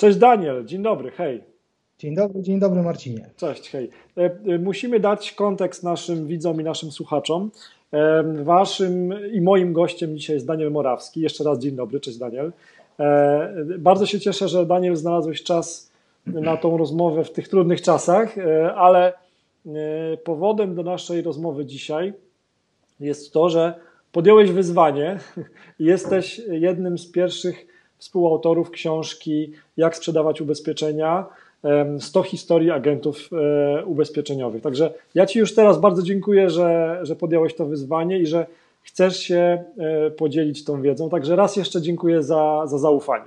Cześć Daniel, dzień dobry, hej. Dzień dobry, dzień dobry Marcinie. Cześć, hej. E, e, musimy dać kontekst naszym widzom i naszym słuchaczom. E, waszym i moim gościem dzisiaj jest Daniel Morawski. Jeszcze raz dzień dobry, cześć Daniel. Bardzo się cieszę, że Daniel znalazłeś czas na tą rozmowę w tych trudnych czasach, ale powodem do naszej rozmowy dzisiaj jest to, że podjąłeś wyzwanie i jesteś jednym z pierwszych współautorów książki Jak sprzedawać ubezpieczenia 100 historii agentów e, ubezpieczeniowych. Także ja Ci już teraz bardzo dziękuję, że, że podjąłeś to wyzwanie i że chcesz się e, podzielić tą wiedzą. Także raz jeszcze dziękuję za, za zaufanie.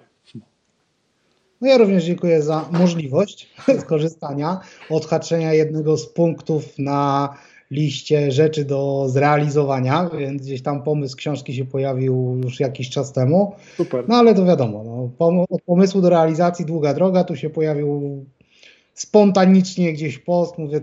No ja również dziękuję za możliwość skorzystania, odhaczenia jednego z punktów na liście rzeczy do zrealizowania, więc gdzieś tam pomysł książki się pojawił już jakiś czas temu. Super. No ale to wiadomo, no, od pomysłu do realizacji długa droga, tu się pojawił spontanicznie gdzieś post, mówię,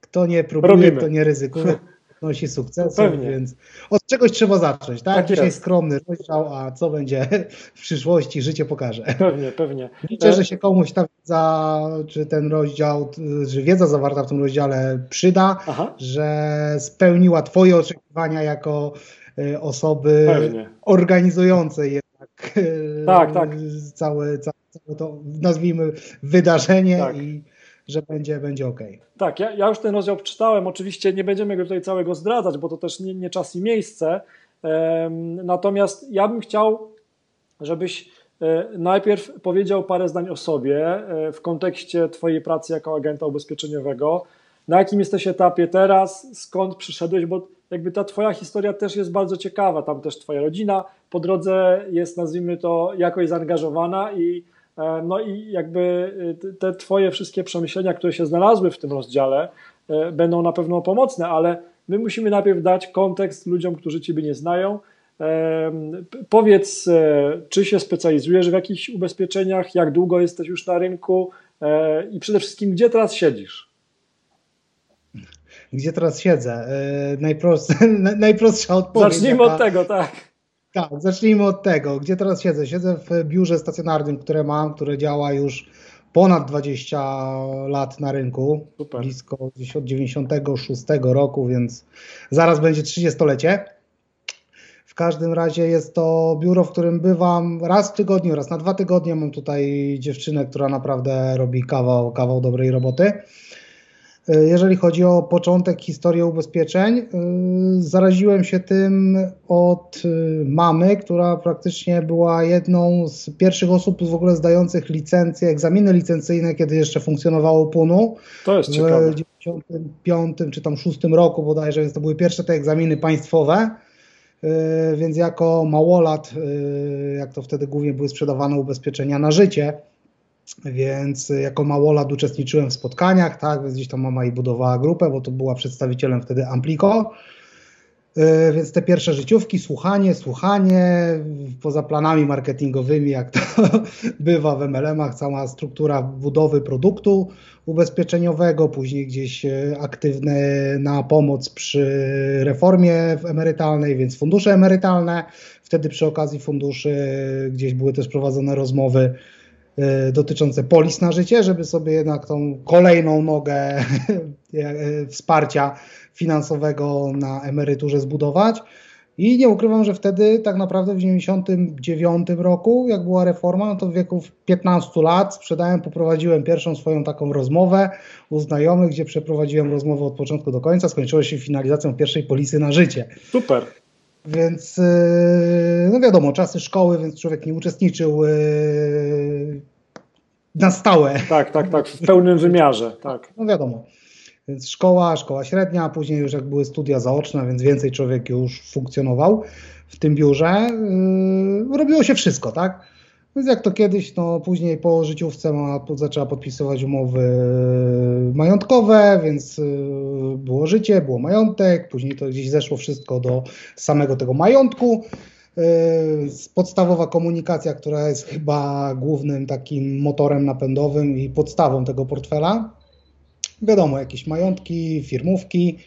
kto nie próbuje, Robimy. kto nie ryzykuje, nosi sukces, więc od czegoś trzeba zacząć, tak? tak Dzisiaj jest. skromny rozdział, a co będzie w przyszłości, życie pokaże. Pewnie, pewnie. Liczę, że się komuś ta wiedza, czy ten rozdział, że wiedza zawarta w tym rozdziale przyda, Aha. że spełniła Twoje oczekiwania jako y, osoby pewnie. organizującej jednak y, tak, tak. Całe, całe, całe to, nazwijmy, wydarzenie tak. i że będzie, będzie ok. Tak, ja, ja już ten rozdział przeczytałem. Oczywiście nie będziemy go tutaj całego zdradzać, bo to też nie, nie czas i miejsce. Natomiast ja bym chciał, żebyś e, najpierw powiedział parę zdań o sobie e, w kontekście Twojej pracy jako agenta ubezpieczeniowego. Na jakim jesteś etapie teraz, skąd przyszedłeś, bo jakby ta Twoja historia też jest bardzo ciekawa. Tam też Twoja rodzina po drodze jest, nazwijmy to, jakoś zaangażowana i no i jakby y, te Twoje wszystkie przemyślenia, które się znalazły w tym rozdziale, e, będą na pewno pomocne, ale my musimy najpierw dać kontekst ludziom, którzy Ciebie nie znają. E, powiedz, czy się specjalizujesz w jakichś ubezpieczeniach, jak długo jesteś już na rynku i przede wszystkim, gdzie teraz siedzisz? Gdzie teraz siedzę? Najprostsza, najprostsza odpowiedź. Zacznijmy od tego, tak. Tak, zacznijmy od tego. Gdzie teraz siedzę? Siedzę w biurze stacjonarnym, które mam, które działa już ponad 20 lat na rynku. Super. Blisko gdzieś od 96 roku, więc zaraz będzie 30-lecie. W każdym razie jest to biuro, w którym bywam raz w tygodniu, raz na dwa tygodnie. Mam tutaj dziewczynę, która naprawdę robi kawał, kawał dobrej roboty. E, jeżeli chodzi o początek historii ubezpieczeń, e, zaraziłem się tym od e, mamy, która praktycznie była jedną z pierwszych osób w ogóle zdających licencje, egzaminy licencyjne, kiedy jeszcze funkcjonowało PUNU. To jest ciekawe. W 95 czy tam 6 roku bodajże, więc to były pierwsze te egzaminy państwowe. Więc jako małolat, jak to wtedy głównie były sprzedawane ubezpieczenia na życie, więc jako małolat uczestniczyłem w spotkaniach, tak, więc gdzieś tam mama i budowała grupę, bo to była przedstawicielem wtedy Amplico. E, więc te pierwsze życiówki, słuchanie, słuchanie, poza planami marketingowymi, jak to bywa w MLM-ach, cała struktura budowy produktu ubezpieczeniowego, później gdzieś e, aktywne na pomoc przy reformie emerytalnej, więc fundusze emerytalne. Wtedy przy okazji funduszy gdzieś były też prowadzone rozmowy dotyczące polis na życie, żeby sobie jednak tą kolejną nogę e, wsparcia finansowego na emeryturze zbudować. I nie ukrywam, że wtedy tak naprawdę w 1999 roku, jak była reforma, no to w wieku 15 lat sprzedałem, poprowadziłem pierwszą swoją taką rozmowę u znajomych, gdzie przeprowadziłem rozmowę od początku do końca. Skończyło się finalizacją pierwszej polisy na życie. Super. Więc e, no wiadomo, czasy szkoły, więc człowiek nie uczestniczył e, na stałe. Tak, tak, tak, w pełnym wymiarze, tak. No wiadomo. Więc szkoła, szkoła średnia, później już jak były studia zaoczne, więc więcej człowiek już funkcjonował w tym biurze. Yy, robiło się wszystko, tak? Więc jak to kiedyś, no później po życiówce ma, zaczęła podpisywać umowy majątkowe, więc y, było życie, było majątek, później to gdzieś zeszło wszystko do samego tego majątku. Y, podstawowa komunikacja, która jest chyba głównym takim motorem napędowym i podstawą tego portfela. Wiadomo, jakieś majątki, firmówki,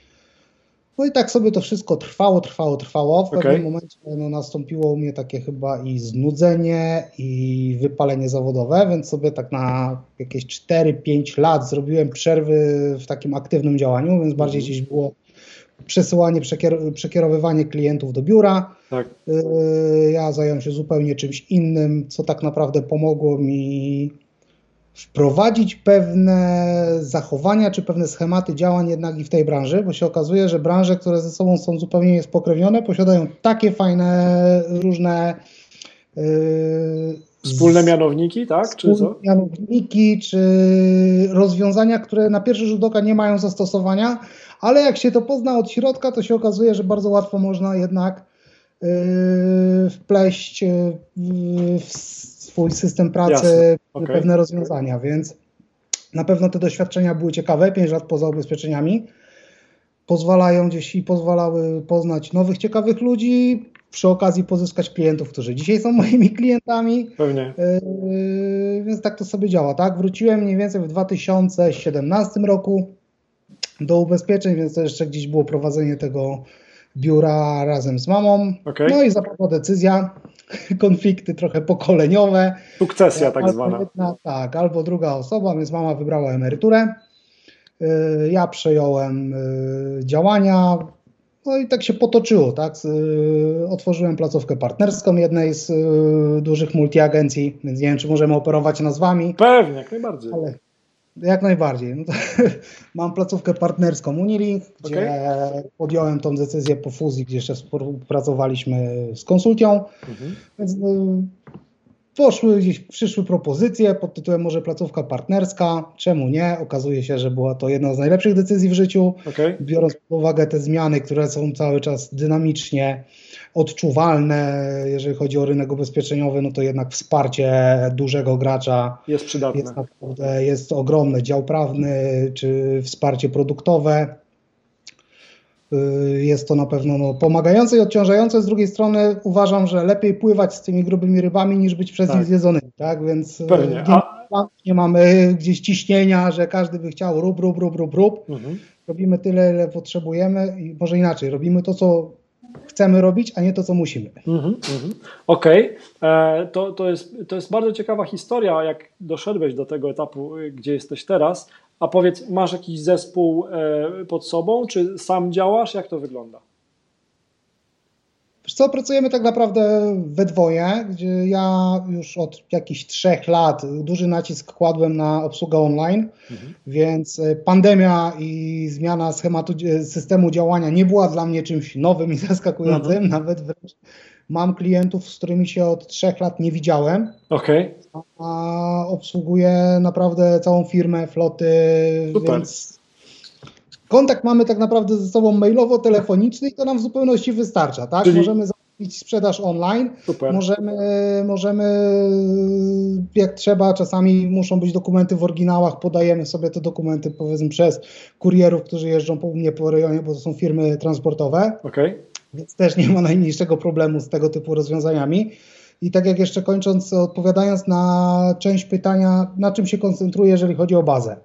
No i tak sobie to wszystko trwało, trwało, trwało. W okay. pewnym momencie no, nastąpiło u mnie takie chyba i znudzenie, i wypalenie zawodowe, więc sobie tak na jakieś 4-5 lat zrobiłem przerwy w takim aktywnym działaniu, więc bardziej mhm. gdzieś było przesyłanie, przekier przekierowywanie klientów do biura. Tak. Y, ja zająłem się zupełnie czymś innym, co tak naprawdę pomogło mi wprowadzić pewne zachowania czy pewne schematy działań jednak i w tej branży, bo się okazuje, że branże, które ze sobą są zupełnie niespokrewnione, posiadają takie fajne różne yy, Wspólne mianowniki, tak? Czy co? mianowniki, czy rozwiązania, które na pierwszy rzut oka nie mają zastosowania, ale jak się to pozna od środka, to się okazuje, że bardzo łatwo można jednak yy, wpleść yy, w swój system pracy okay. pewne rozwiązania, więc na pewno te doświadczenia były ciekawe, 5 lat poza ubezpieczeniami. Pozwalają gdzieś i pozwalały poznać nowych, ciekawych ludzi, przy okazji pozyskać klientów, którzy dzisiaj są moimi klientami. Pewnie. Yy, więc tak to sobie działa, tak? Wróciłem mniej więcej w 2017 roku do ubezpieczeń, więc to jeszcze gdzieś było prowadzenie tego biura razem z mamą. Okay. No i zapadła decyzja, konflikty trochę pokoleniowe. Sukcesja tak zwana. Jedna, tak, albo druga osoba, więc mama wybrała emeryturę. Y, ja przejąłem y, działania, no i tak się potoczyło, tak? Y, otworzyłem placówkę partnerską jednej z dużych multiagencji, więc nie wiem, czy możemy operować nazwami. Pewnie, jak najbardziej. Ale jak najbardziej. No mam placówkę partnerską Unilink, gdzie okay. podjąłem tą decyzję po fuzji, gdzie jeszcze współpracowaliśmy z konsultią. Mhm. Więc no, poszły gdzieś, przyszły propozycje pod tytułem może placówka partnerska, czemu nie? Okazuje się, że była to jedna z najlepszych decyzji w życiu, okay. biorąc pod uwagę te zmiany, które są cały czas dynamicznie odczuwalne, jeżeli chodzi o rynek ubezpieczeniowy, no to jednak wsparcie dużego gracza jest przydatne. Jest, naprawdę, jest ogromne. Dział prawny czy wsparcie produktowe. Y, jest to na pewno no, pomagające i odciążające. Z drugiej strony uważam, że lepiej pływać z tymi grubymi rybami niż być przez tak. nich zjedzonymi. Tak? Więc y, Pewnie. A... nie mamy gdzieś ciśnienia, że każdy by chciał rób, rób, rób, rób, rób. Mhm. Robimy tyle, ile potrzebujemy i może inaczej. Robimy to, co chcemy robić, a nie to, co musimy. Mm -hmm, Okej, okay. E, to, to, jest, to jest bardzo ciekawa historia, jak doszedłeś do tego etapu, gdzie jesteś teraz. A powiedz, masz jakiś zespół e, pod sobą, czy sam działasz? Jak to wygląda? Wiesz co, pracujemy tak naprawdę we dwoje, gdzie ja już od jakichś trzech lat duży nacisk kładłem na obsługę online, mhm. więc e, pandemia i zmiana schematu e, systemu działania nie była dla mnie czymś nowym i zaskakującym, mhm. nawet wręcz mam klientów, z którymi się od trzech lat nie widziałem. Okay. A obsługuję naprawdę całą firmę, floty, Super. więc kontakt mamy tak naprawdę ze sobą mailowo, telefoniczny i to nam w zupełności wystarcza, tak? Czyli... Możemy zrobić sprzedaż online, Super. możemy, możemy jak trzeba, czasami muszą być dokumenty w oryginałach, podajemy sobie te dokumenty powiedzmy przez kurierów, którzy jeżdżą po mnie po rejonie, bo to są firmy transportowe. Okay. Więc też nie ma najmniejszego problemu z tego typu rozwiązaniami. I tak jak jeszcze kończąc, odpowiadając na część pytania, na czym się koncentruję, jeżeli chodzi o bazę.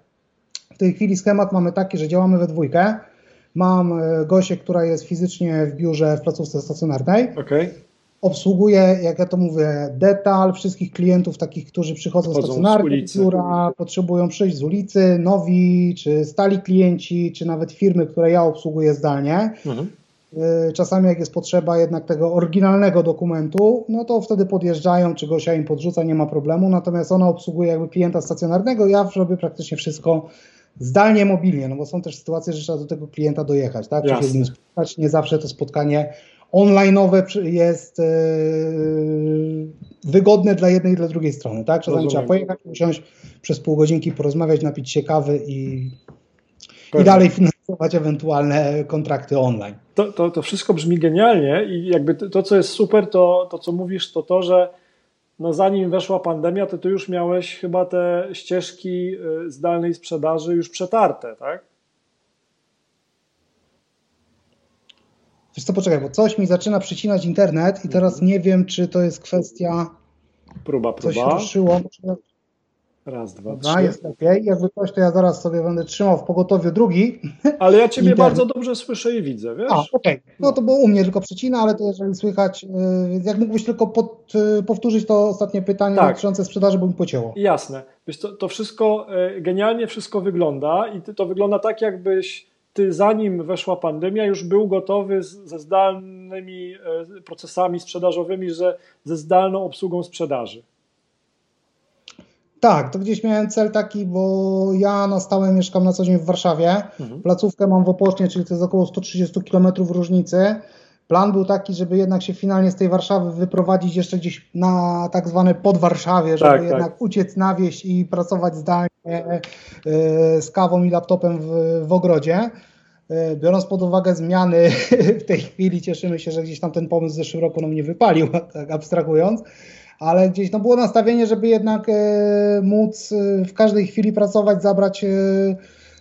W tej chwili schemat mamy taki, że działamy we dwójkę. Mam e, Gosię, która jest fizycznie w biurze w placówce stacjonarnej. Okay. Obsługuję, jak ja to mówię, detal wszystkich klientów takich, którzy przychodzą Chodzą stacjonarnie biura, potrzebują przyjść z ulicy, nowi, czy stali klienci, czy nawet firmy, które ja obsługuję zdalnie. Mhm. E, czasami jak jest potrzeba jednak tego oryginalnego dokumentu, no to wtedy podjeżdżają, czy Gosia im podrzuca, nie ma problemu. Natomiast ona obsługuje jakby klienta stacjonarnego, ja robię praktycznie wszystko zdalnie, mobilnie, no bo są też sytuacje, że trzeba do tego klienta dojechać, tak? Czy się spotkać. Nie zawsze to spotkanie online'owe jest yy, wygodne dla jednej i dla drugiej strony, tak? Czasami Rozumiem. trzeba pojechać, usiąść przez pół godzinki, porozmawiać, napić się kawy i, i dalej finansować ewentualne kontrakty online. To, to, to wszystko brzmi genialnie i jakby to, to co jest super, to, to co mówisz, to to, że no zanim weszła pandemia, to ty już miałeś chyba te ścieżki y, zdalnej sprzedaży już przetarte, tak? Wiesz co, poczekaj, bo coś mi zaczyna przycinać internet i teraz mhm. nie wiem, czy to jest kwestia... Próba, próba. Coś ruszyło. Raz, dwa, Dobra, trzy. jest lepiej. Jakby coś, to ja zaraz sobie będę trzymał w pogotowiu drugi. Ale ja Ciebie bardzo dobrze słyszę i widzę, wiesz? A, okej. No to było u mnie tylko przecina, ale to jeżeli słychać, yy, więc jak mógłbyś tylko pod, yy, powtórzyć to ostatnie pytanie Tak. dotyczące sprzedaży, bo mi pocięło. Jasne. Wiesz, to, to wszystko e, genialnie wszystko wygląda i to wygląda tak, jakbyś ty zanim weszła pandemia już był gotowy z, ze zdalnymi procesami sprzedażowymi, że ze zdalną obsługą sprzedaży. Tak, to gdzieś miałem cel taki, bo ja na stałe mieszkam na co dzień w Warszawie. Mhm. Placówkę mam w Opocznie, czyli to jest około 130 km różnicy. Plan był taki, żeby jednak się finalnie z tej Warszawy wyprowadzić jeszcze gdzieś na tak zwane podwarszawie, żeby Tak, tak. jednak uciec na wieś i pracować zdalnie e, z kawą i laptopem w, w ogrodzie. E, Biorąc pod uwagę zmiany w tej chwili, cieszymy się, że gdzieś tam ten pomysł w zeszłym roku nam nie wypalił, tak abstrahując, ale gdzieś no było nastawienie, żeby jednak e, móc e, w każdej chwili pracować, zabrać e,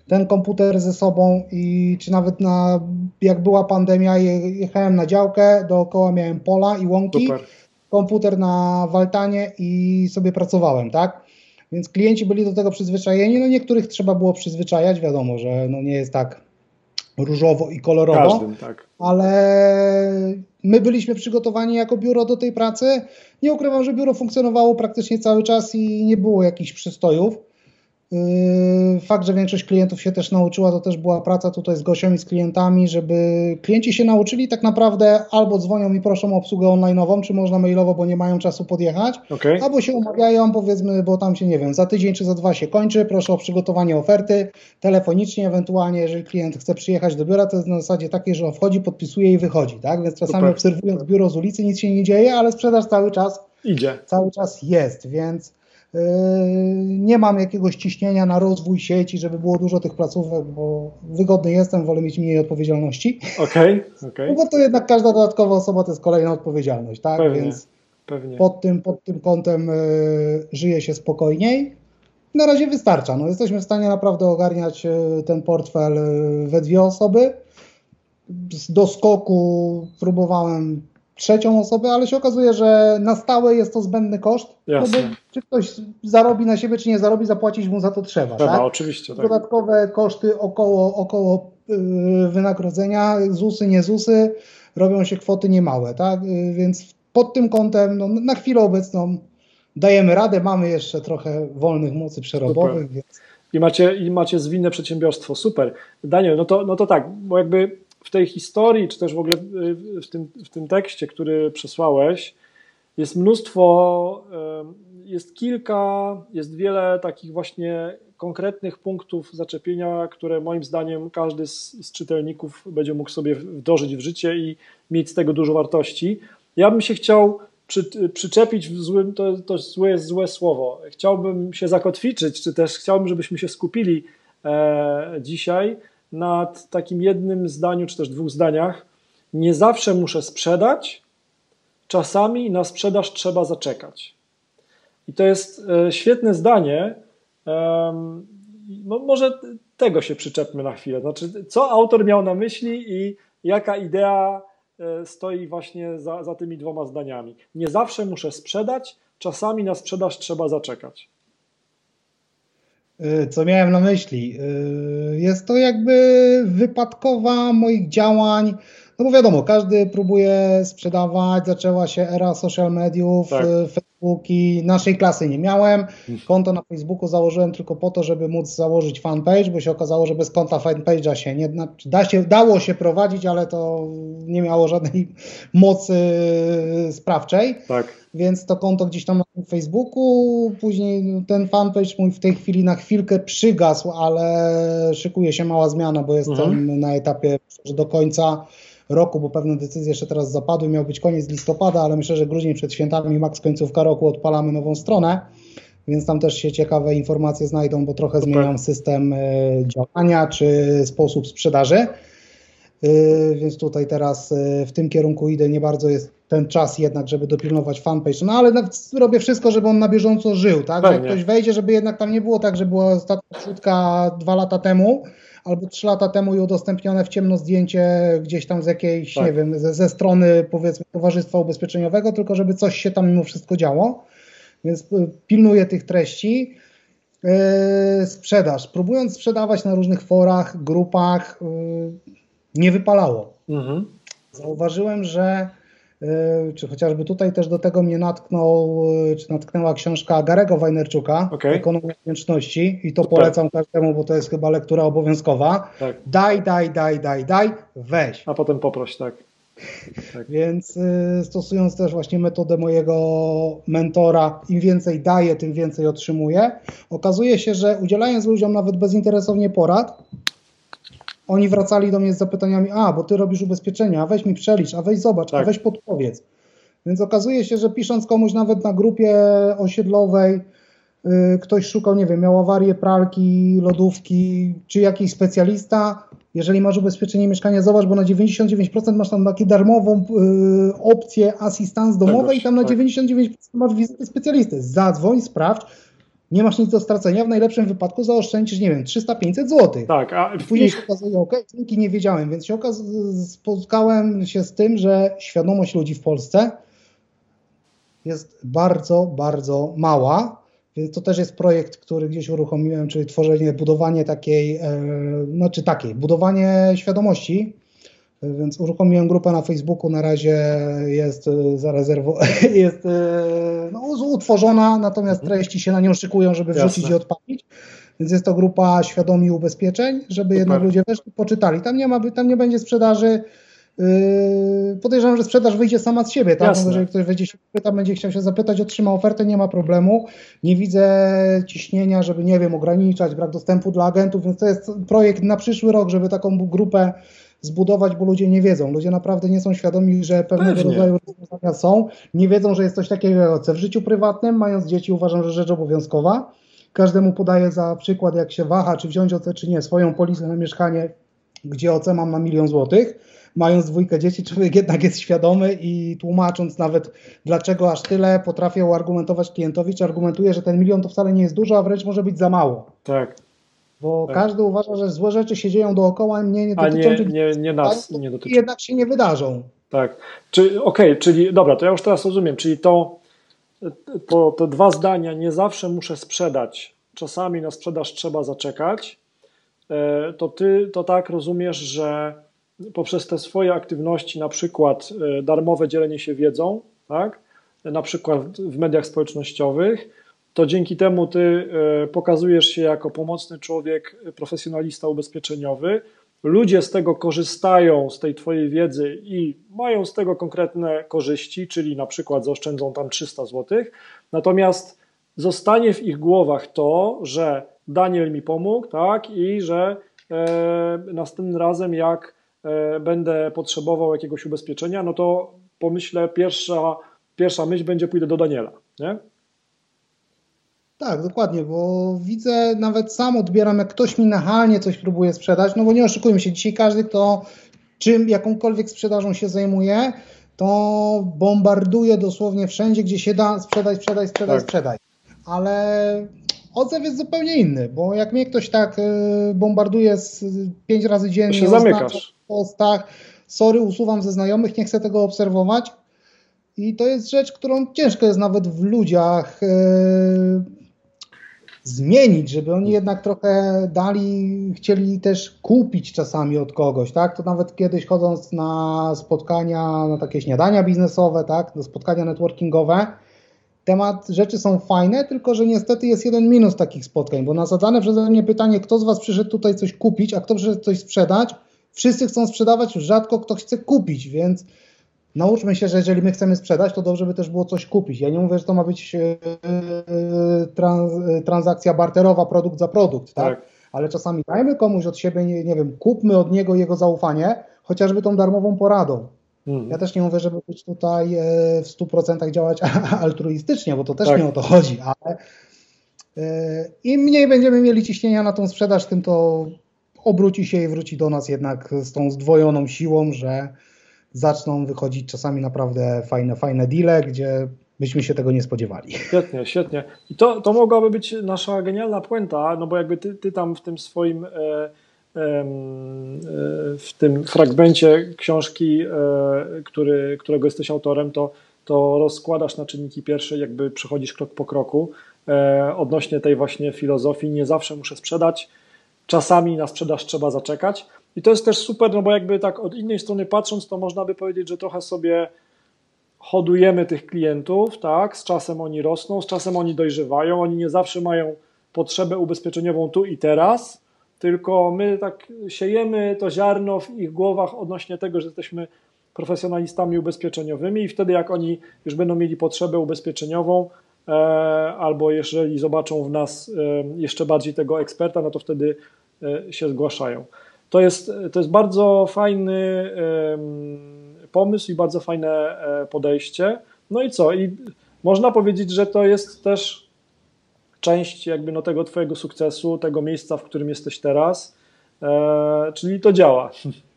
ten komputer ze sobą i czy nawet na, jak była pandemia, je- jechałem na działkę, dookoła miałem pola i łąki, Super. komputer na waltanie i sobie pracowałem, tak? Więc klienci byli do tego przyzwyczajeni, no niektórych trzeba było przyzwyczajać, wiadomo, że no nie jest tak różowo i kolorowo Każdym, tak. ale my byliśmy przygotowani jako biuro do tej pracy. Nie ukrywam, że biuro funkcjonowało praktycznie cały czas i nie było jakichś przystojów. Yy, Fakt, że większość klientów się też nauczyła, to też była praca tutaj z Gosią i z klientami, żeby klienci się nauczyli tak naprawdę albo dzwonią i proszą o obsługę online'ową, czy można mailowo, bo nie mają czasu podjechać, Okej. albo się umawiają, powiedzmy, bo tam się nie wiem, za tydzień czy za dwa się kończy, proszę o przygotowanie oferty telefonicznie, ewentualnie jeżeli klient chce przyjechać do biura, to jest na zasadzie takiej, że on wchodzi, podpisuje i wychodzi, tak? Więc czasami Super. obserwując biuro z ulicy nic się nie dzieje, ale sprzedaż cały czas, Idzie. cały czas jest, więc nie mam jakiegoś ciśnienia na rozwój sieci, żeby było dużo tych placówek, bo wygodny jestem, wolę mieć mniej odpowiedzialności, Okej, okej. no bo to jednak każda dodatkowa osoba to jest kolejna odpowiedzialność, tak? Pewnie. Więc Pewnie. pod tym, pod tym kątem y, żyje się spokojniej. Na razie wystarcza. No, jesteśmy w stanie naprawdę ogarniać y, ten portfel we dwie osoby. Z doskoku próbowałem trzecią osobę, ale się okazuje, że na stałe jest to zbędny koszt. Jasne. Bo czy ktoś zarobi na siebie, czy nie zarobi, zapłacić mu za to trzeba. Trzeba, tak? oczywiście. Tak. Dodatkowe koszty około, około yy, wynagrodzenia, ZUSy, nie ZUSy, robią się kwoty niemałe, tak? Yy, Więc pod tym kątem, no, na chwilę obecną dajemy radę, mamy jeszcze trochę wolnych mocy przerobowych, więc I macie, I macie zwinne przedsiębiorstwo, super. Daniel, no to, no to tak, bo jakby w tej historii, czy też w ogóle w- w tym, w tym tekście, który przesłałeś, jest mnóstwo, em, jest kilka, jest wiele takich właśnie konkretnych punktów zaczepienia, które moim zdaniem każdy z, z czytelników będzie mógł sobie wdrożyć w życie i mieć z tego dużo wartości. Ja bym się chciał przy, przyczepić w złym, to, to złe jest złe słowo. Chciałbym się zakotwiczyć, czy też chciałbym, żebyśmy się skupili e, dzisiaj nad takim jednym zdaniu, czy też dwóch zdaniach. Nie zawsze muszę sprzedać, czasami na sprzedaż trzeba zaczekać. I to jest e, świetne zdanie. No, może tego się przyczepmy na chwilę. Znaczy, co autor miał na myśli i jaka idea e, stoi właśnie za, za tymi dwoma zdaniami. Nie zawsze muszę sprzedać, czasami na sprzedaż trzeba zaczekać. Yy, co miałem na myśli? Yy, Jest to jakby wypadkowa moich działań. No bo wiadomo, każdy próbuje sprzedawać, zaczęła się era social mediów, Tak. Facebooki, naszej klasy nie miałem. Konto na Facebooku założyłem tylko po to, żeby móc założyć fanpage, bo się okazało, że bez konta fanpage'a się nie da się, dało się prowadzić, ale to nie miało żadnej mocy sprawczej. Tak, Więc to konto gdzieś tam na Facebooku, później ten fanpage mój w tej chwili na chwilkę przygasł, ale szykuje się mała zmiana, bo jestem Mhm. na etapie że do końca roku, bo pewne decyzje jeszcze teraz zapadły. Miał być koniec listopada, ale myślę, że grudzień przed świętami, maks końcówka roku odpalamy nową stronę, więc tam też się ciekawe informacje znajdą, bo trochę zmieniam system e, działania czy sposób sprzedaży. Yy, Więc tutaj teraz yy, w tym kierunku idę. Nie bardzo jest ten czas jednak, żeby dopilnować fanpage. No ale robię wszystko, żeby on na bieżąco żył, tak? Że Jak Pewnie. ktoś wejdzie, żeby jednak tam nie było tak, że była ostatnia wrzutka dwa lata temu albo trzy lata temu i udostępnione w ciemno zdjęcie gdzieś tam z jakiejś, Tak. nie wiem, ze, ze strony powiedzmy Towarzystwa Ubezpieczeniowego, tylko żeby coś się tam mimo wszystko działo. Więc y, pilnuję tych treści. Yy, sprzedaż. Próbując sprzedawać na różnych forach, grupach, yy, nie wypalało. Mhm. Zauważyłem, że czy chociażby tutaj też do tego mnie natknął, czy natknęła książka Garego Wajnerczuka, okay. Ekonomia Wdzięczności i to Super. polecam każdemu, bo to jest chyba lektura obowiązkowa. Tak. Daj, daj, daj, daj, daj, weź. A potem poproś, tak. Tak. Więc y, stosując też właśnie metodę mojego mentora, im więcej daję, tym więcej otrzymuję, okazuje się, że udzielając ludziom nawet bezinteresownie porad, oni wracali do mnie z zapytaniami, a bo ty robisz ubezpieczenia, a weź mi przelicz, a weź zobacz, tak. a weź podpowiedz. Więc okazuje się, że pisząc komuś nawet na grupie osiedlowej, y, ktoś szukał, nie wiem, miał awarię pralki, lodówki, czy jakiś specjalista, jeżeli masz ubezpieczenie mieszkania, zobacz, bo na 99% masz tam taką darmową y, opcję asystans domowej i tam na 99% tak. masz wizytę specjalisty. Zadzwoń, sprawdź, nie masz nic do stracenia, w najlepszym wypadku zaoszczędzisz, nie wiem, 300-500 zł. Tak, a później się okazuje, ok, dzięki nie wiedziałem, więc się okaz spotkałem się z tym, że świadomość ludzi w Polsce jest bardzo, bardzo mała więc to też jest projekt, który gdzieś uruchomiłem, czyli tworzenie, budowanie takiej, e, znaczy takiej, budowanie świadomości. Więc uruchomiłem grupę na Facebooku, na razie jest e, zarezerwowana, jest e, no, utworzona, natomiast mhm. treści się na nią szykują, żeby wrzucić Jasne. i odpalić. Więc jest to grupa świadomi ubezpieczeń, żeby Super. jednak ludzie weszli, poczytali. Tam nie ma, tam nie będzie sprzedaży Yy, podejrzewam, że sprzedaż wyjdzie sama z siebie, tak? No, jeżeli ktoś wejdzie się pyta, będzie chciał się zapytać, otrzyma ofertę, nie ma problemu. Nie widzę ciśnienia, żeby, nie wiem, ograniczać brak dostępu dla agentów, więc to jest projekt na przyszły rok, żeby taką grupę zbudować, bo ludzie nie wiedzą. Ludzie naprawdę nie są świadomi, że pewnego Pewnie. rodzaju rozwiązania są. Nie wiedzą, że jest coś takiego jak OC w życiu prywatnym. Mając dzieci uważam, że rzecz obowiązkowa. Każdemu podaję za przykład, jak się waha, czy wziąć OC, czy nie, swoją polisę na mieszkanie, gdzie OC mam na milion złotych mając dwójkę dzieci, człowiek jednak jest świadomy i tłumacząc nawet dlaczego aż tyle, potrafię uargumentować klientowi, czy argumentuje, że ten milion to wcale nie jest dużo, a wręcz może być za mało. Tak. Bo tak. każdy uważa, że złe rzeczy się dzieją dookoła, mnie nie dotyczą. A nie, nie, nie nas nie dotyczą. I jednak się nie wydarzą. Tak. Czy, Okej, okay, czyli dobra, to ja już teraz rozumiem, czyli to, to te dwa zdania nie zawsze muszę sprzedać. Czasami na sprzedaż trzeba zaczekać. E, to ty to tak rozumiesz, że poprzez te swoje aktywności, na przykład e, darmowe dzielenie się wiedzą, tak? na przykład w mediach społecznościowych, to dzięki temu ty e, pokazujesz się jako pomocny człowiek, profesjonalista ubezpieczeniowy. Ludzie z tego korzystają, z tej twojej wiedzy i mają z tego konkretne korzyści, czyli na przykład zaoszczędzą tam 300 zł. Natomiast zostanie w ich głowach to, że Daniel mi pomógł, tak, i że e, następnym razem, jak E, będę potrzebował jakiegoś ubezpieczenia, no to pomyślę, pierwsza, pierwsza myśl będzie pójdę do Daniela, nie? Tak, dokładnie, bo widzę, nawet sam odbieram, jak ktoś mi nachalnie coś próbuje sprzedać, no bo nie oszukujmy się, dzisiaj każdy, kto czym, jakąkolwiek sprzedażą się zajmuje, to bombarduje dosłownie wszędzie, gdzie się da sprzedaj, sprzedaj, sprzedaj, tak. sprzedaj. Ale odzew jest zupełnie inny, bo jak mnie ktoś tak y, bombarduje z pięć razy dziennie, to się zamykasz postach, sorry, usuwam ze znajomych, nie chcę tego obserwować. I to jest rzecz, którą ciężko jest nawet w ludziach yy, zmienić, żeby oni jednak trochę dali, chcieli też kupić czasami od kogoś, tak? To nawet kiedyś chodząc na spotkania, na takie śniadania biznesowe, tak? Na spotkania networkingowe, temat, rzeczy są fajne, tylko że niestety jest jeden minus takich spotkań, bo na zadane przeze mnie pytanie, kto z Was przyszedł tutaj coś kupić, a kto przyszedł coś sprzedać, wszyscy chcą sprzedawać, rzadko kto chce kupić, więc nauczmy się, że jeżeli my chcemy sprzedać, to dobrze by też było coś kupić. Ja nie mówię, że to ma być e, trans, transakcja barterowa, produkt za produkt, tak? tak? Ale czasami dajmy komuś od siebie, nie, nie wiem, kupmy od niego jego zaufanie, chociażby tą darmową poradą. Mhm. Ja też nie mówię, żeby być tutaj e, w 100% działać altruistycznie, bo to też tak. nie o to chodzi, ale e, im mniej będziemy mieli ciśnienia na tą sprzedaż, tym to obróci się i wróci do nas jednak z tą zdwojoną siłą, że zaczną wychodzić czasami naprawdę fajne, fajne deale, gdzie byśmy się tego nie spodziewali. Świetnie, świetnie. I to, to mogłaby być nasza genialna puenta, no bo jakby ty, ty tam w tym swoim e, e, w tym fragmencie książki, e, który, którego jesteś autorem, to, to rozkładasz na czynniki pierwsze, jakby przechodzisz krok po kroku e, odnośnie tej właśnie filozofii. Nie zawsze muszę sprzedać, czasami na sprzedaż trzeba zaczekać. I to jest też super, no bo jakby tak od innej strony patrząc, to można by powiedzieć, że trochę sobie hodujemy tych klientów, tak? Z czasem oni rosną, z czasem oni dojrzewają, oni nie zawsze mają potrzebę ubezpieczeniową tu i teraz, tylko my tak siejemy to ziarno w ich głowach odnośnie tego, że jesteśmy profesjonalistami ubezpieczeniowymi i wtedy jak oni już będą mieli potrzebę ubezpieczeniową e, albo jeżeli zobaczą w nas e, jeszcze bardziej tego eksperta, no to wtedy e, się zgłaszają. To jest, to jest bardzo fajny pomysł i bardzo fajne podejście. No i co? I można powiedzieć, że to jest też część jakby no tego twojego sukcesu, tego miejsca, w którym jesteś teraz, czyli to działa.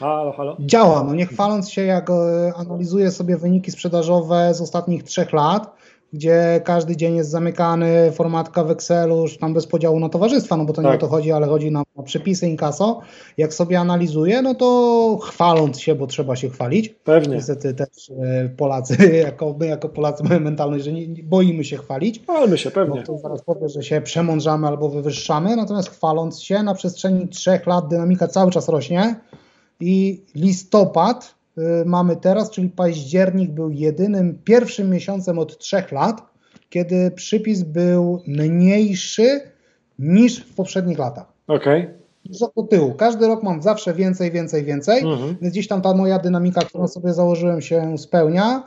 Halo, halo. Działa. No nie chwaląc się, jak e, analizuję sobie wyniki sprzedażowe z ostatnich trzech lat, gdzie każdy dzień jest zamykany, formatka w Excelu, już tam bez podziału na towarzystwa, no bo to tak. nie o to chodzi, ale chodzi nam o przepisy inkaso. Jak sobie analizuję, no to chwaląc się, bo trzeba się chwalić. Pewnie. Niestety też e, Polacy, jako, my jako Polacy mamy mentalność, że nie, boimy się chwalić. Chwalmy się, pewnie. No to zaraz powiem, że się przemądrzamy albo wywyższamy, natomiast chwaląc się, na przestrzeni trzech lat dynamika cały czas rośnie i listopad mamy teraz, czyli październik był jedynym pierwszym miesiącem od trzech lat, kiedy przypis był mniejszy niż w poprzednich latach. Okej. Okay. Do tyłu. Każdy rok mam zawsze więcej, więcej, więcej, mhm. więc gdzieś tam ta moja dynamika, którą sobie założyłem się spełnia.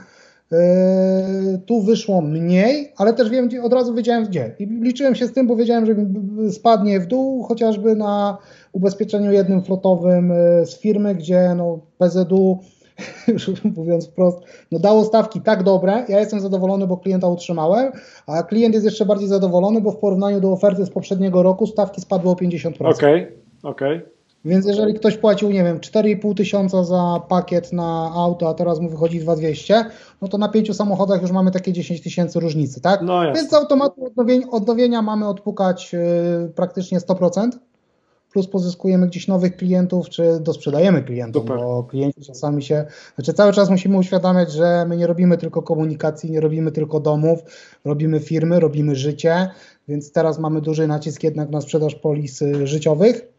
Yy, tu wyszło mniej, ale też wiem, od razu wiedziałem gdzie. I liczyłem się z tym, bo wiedziałem, że spadnie w dół, chociażby na ubezpieczeniu jednym flotowym yy, z firmy, gdzie no, PZU, mówiąc wprost, no dało stawki tak dobre, ja jestem zadowolony, bo klienta utrzymałem, a klient jest jeszcze bardziej zadowolony, bo w porównaniu do oferty z poprzedniego roku stawki spadły o 50%. Okej, okay, okej. Okay. Więc jeżeli ktoś płacił, nie wiem, 4,5 tysiąca za pakiet na auto, a teraz mu wychodzi 2200, no to na pięciu samochodach już mamy takie 10 tysięcy różnicy, tak? No Więc z automatu odnowienia, odnowienia mamy odpukać yy, praktycznie 100%, plus pozyskujemy gdzieś nowych klientów, czy dosprzedajemy klientów, Super. bo klienci czasami się, znaczy cały czas musimy uświadamiać, że my nie robimy tylko komunikacji, nie robimy tylko domów, robimy firmy, robimy życie, więc teraz mamy duży nacisk jednak na sprzedaż polis życiowych,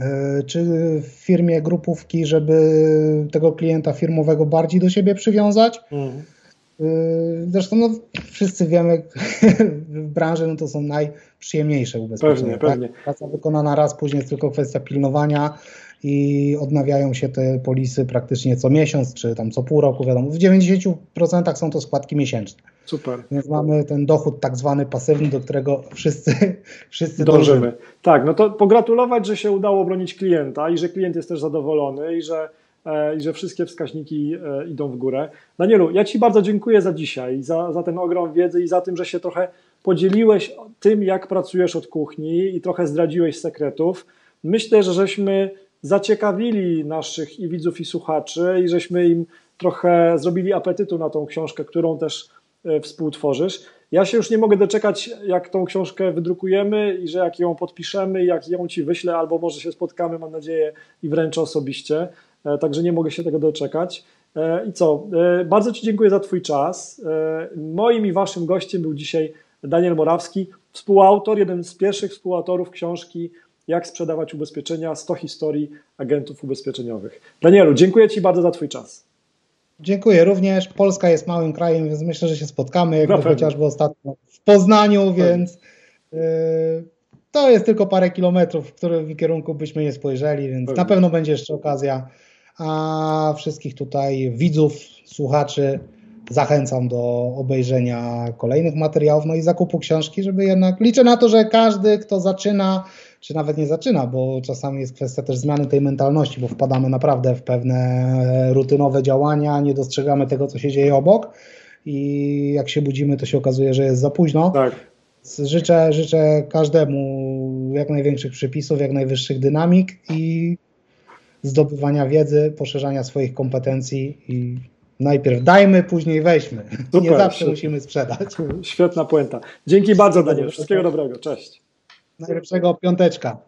E, czy w firmie grupówki, żeby tego klienta firmowego bardziej do siebie przywiązać. Mhm. E, zresztą no, wszyscy wiemy, w branży no to są najprzyjemniejsze ubezpieczenia. Pewnie, tak? pewnie. Praca wykonana raz, później jest tylko kwestia pilnowania i odnawiają się te polisy praktycznie co miesiąc, czy tam co pół roku, wiadomo. W 90% są to składki miesięczne. Super. Więc mamy ten dochód tak zwany pasywny, do którego wszyscy, wszyscy dążymy. dążymy. Tak, no to pogratulować, że się udało bronić klienta i że klient jest też zadowolony i że, i że wszystkie wskaźniki e, idą w górę. Danielu, ja Ci bardzo dziękuję za dzisiaj, za, za ten ogrom wiedzy i za tym, że się trochę podzieliłeś tym, jak pracujesz od kuchni i trochę zdradziłeś sekretów. Myślę, że żeśmy zaciekawili naszych i widzów, i słuchaczy, i żeśmy im trochę zrobili apetytu na tą książkę, którą też e, współtworzysz. Ja się już nie mogę doczekać, jak tą książkę wydrukujemy i że jak ją podpiszemy, jak ją ci wyślę, albo może się spotkamy, mam nadzieję, i wręczę osobiście. E, także nie mogę się tego doczekać. E, I co? Bardzo Ci dziękuję za Twój czas. Moim i Waszym gościem był dzisiaj Daniel Morawski, współautor, jeden z pierwszych współautorów książki jak sprzedawać ubezpieczenia, 100 historii agentów ubezpieczeniowych. Danielu, dziękuję Ci bardzo za Twój czas. Dziękuję również. Polska jest małym krajem, więc myślę, że się spotkamy, no chociażby ostatnio w Poznaniu, więc yy, to jest tylko parę kilometrów, w którym kierunku byśmy nie spojrzeli, więc Pewnie. na pewno będzie jeszcze okazja. A wszystkich tutaj widzów, słuchaczy zachęcam do obejrzenia kolejnych materiałów, no i zakupu książki, żeby jednak liczę na to, że każdy, kto zaczyna czy nawet nie zaczyna, bo czasami jest kwestia też zmiany tej mentalności, bo wpadamy naprawdę w pewne rutynowe działania, nie dostrzegamy tego, co się dzieje obok i jak się budzimy, to się okazuje, że jest za późno. Tak. Życzę, życzę każdemu jak największych przepisów, jak najwyższych dynamik i zdobywania wiedzy, poszerzania swoich kompetencji i najpierw dajmy, później weźmy. Super, nie zawsze musimy sprzedać. Świetna puenta. Dzięki bardzo Daniel. Wszystkiego dobrego. Cześć najlepszego piąteczka.